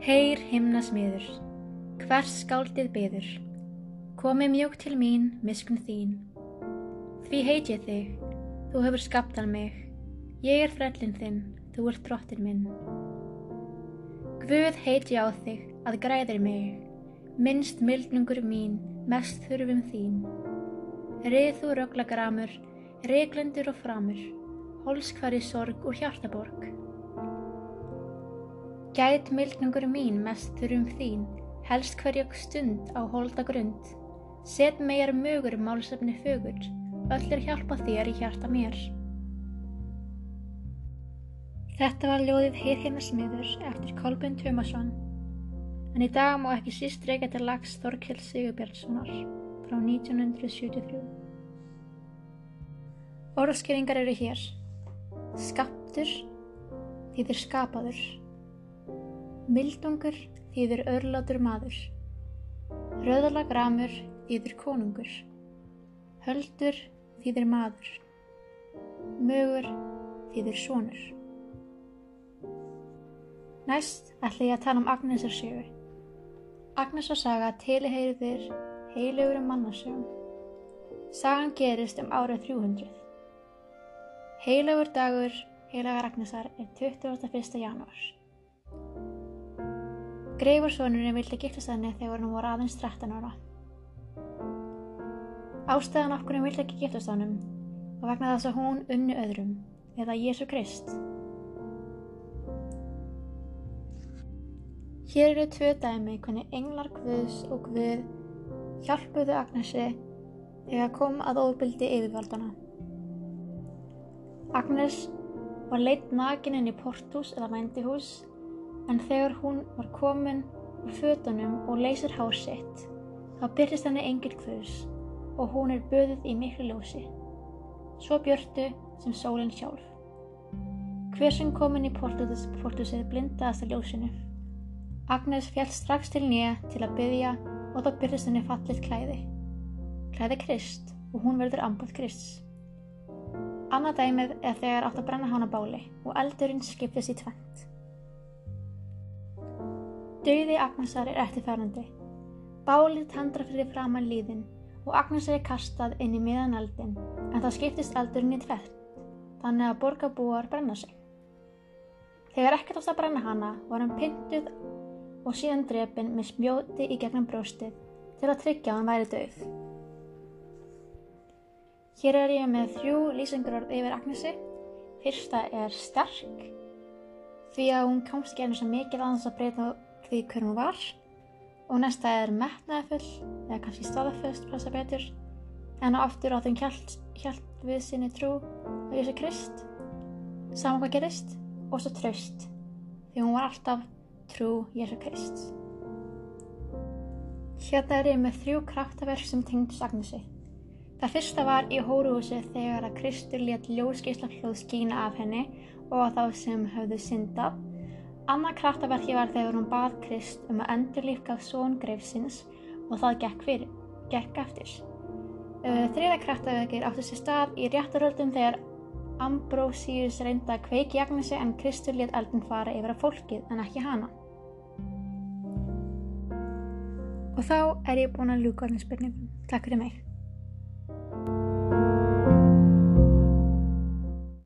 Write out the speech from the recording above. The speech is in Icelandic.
Heyr himna smiður, hvers skáldið byður, komi mjók til mín, miskun þín. Því heit ég þig, þú hefur skaptan mig, ég er frellin þinn, þú ert drottin minn. Guð heit ég á þig, að græðir mig, minnst mildnungur mín, mest þurfum þín. Rið þú rögla gramur, reglendur og framur, holskvari sorg og hjartaborg. Gæt mildnungur mín mest þurrum þín, helst hverja stund á holda grund. Set megar mögur málsefni fögur, öll er hjálpa þér í hjarta mér. Þetta var ljóðið Heyrheimasmiður eftir Kolbjörn Tumason, en í dag má ekki síst reyka til lags Þorkjell Sigurbjörnssonar frá 1973. Orðskeringar eru hér. Skaptur, því þér skapaður. Mildungur þýðir örlátur maður. Röðalagramur þýðir konungur. Höldur þýðir maður. Mögur þýðir sonur. Næst ætla ég að tala um Agnesar sögu. Agnesar saga tilheyrir heilugur um mannasögum. Sagan gerist um árið 300. Heilugur dagur heilagar Agnesar er 21. janúar. Greifarsonurinn vildi giftast henni þegar hún var aðeins 13 ára. Ástæðan okkur hún vildi ekki giftast hannum var vegna þess að hún unni öðrum, eða Jésu Krist. Hér eru tvö dæmi hvernig englar Guðs og Guð hjálpuðu Agnesi þegar kom að óbildi yfirvaldana. Agnes var leitt nakin inn í porthús eða vændihús en þegar hún var komin úr fötunum og leysir hár sitt, þá byrjast henni engil hvus og hún er böðuð í miklu ljósi, svo björtu sem sólinn sjálf. Hver sem komin í portusið blindaðast að ljósinu. Agnes fjall strax til nýja til að byggja og þá byrjast henni fallið klæði. Klæði Krist og hún verður ambúð Krists. Annað dæmið er þegar átt að brenna hana báli og eldurinn skiptist í tvent. Dauði Agnesar er eftirfærandi. Bálið tendra fyrir framann líðin og Agnesar er kastað inn í miðan eldin en það skiptist eldurinn í tvett, þannig að borgarbúar brenna sig. Þegar ekkert ást að brenna hana var hann pyntuð og síðan drefin með smjóti í gegnum bróstið til að tryggja hann væri döð. Hér er ég með þrjú lýsingarorð yfir Agnesi. Fyrsta er sterk því að hún komst ekki einu svo mikið að hans að breyta því hver hún var. Og næsta er metnaðafull eða kannski staðaföst passa betur. En aftur á þeim hjælt, hjælt við sinni trú á Jésu Krist. Saman hvað gerist og svo tröst því hún var alltaf trú Jésu Krist. Hérna er ég með þrjú kraftaverk sem tengdus Agnesi Það fyrsta var í hóruhúsi þegar að Kristur let ljósgeisla hljóð skína af henni og að þá sem höfðu syndað Annað kraftaverki var þegar hún bað Krist um að endurlífka són greifsins og það gekk, fyrir, gekk eftir. Þriða kraftaverkir átti sér stað í réttaröldum þegar Ambrosius reynda að kveiki Agnesi en Kristur let eldin fara yfir að fólkið en ekki hana. Og þá er ég búin að ljúka allir spurningum. Takk fyrir mig.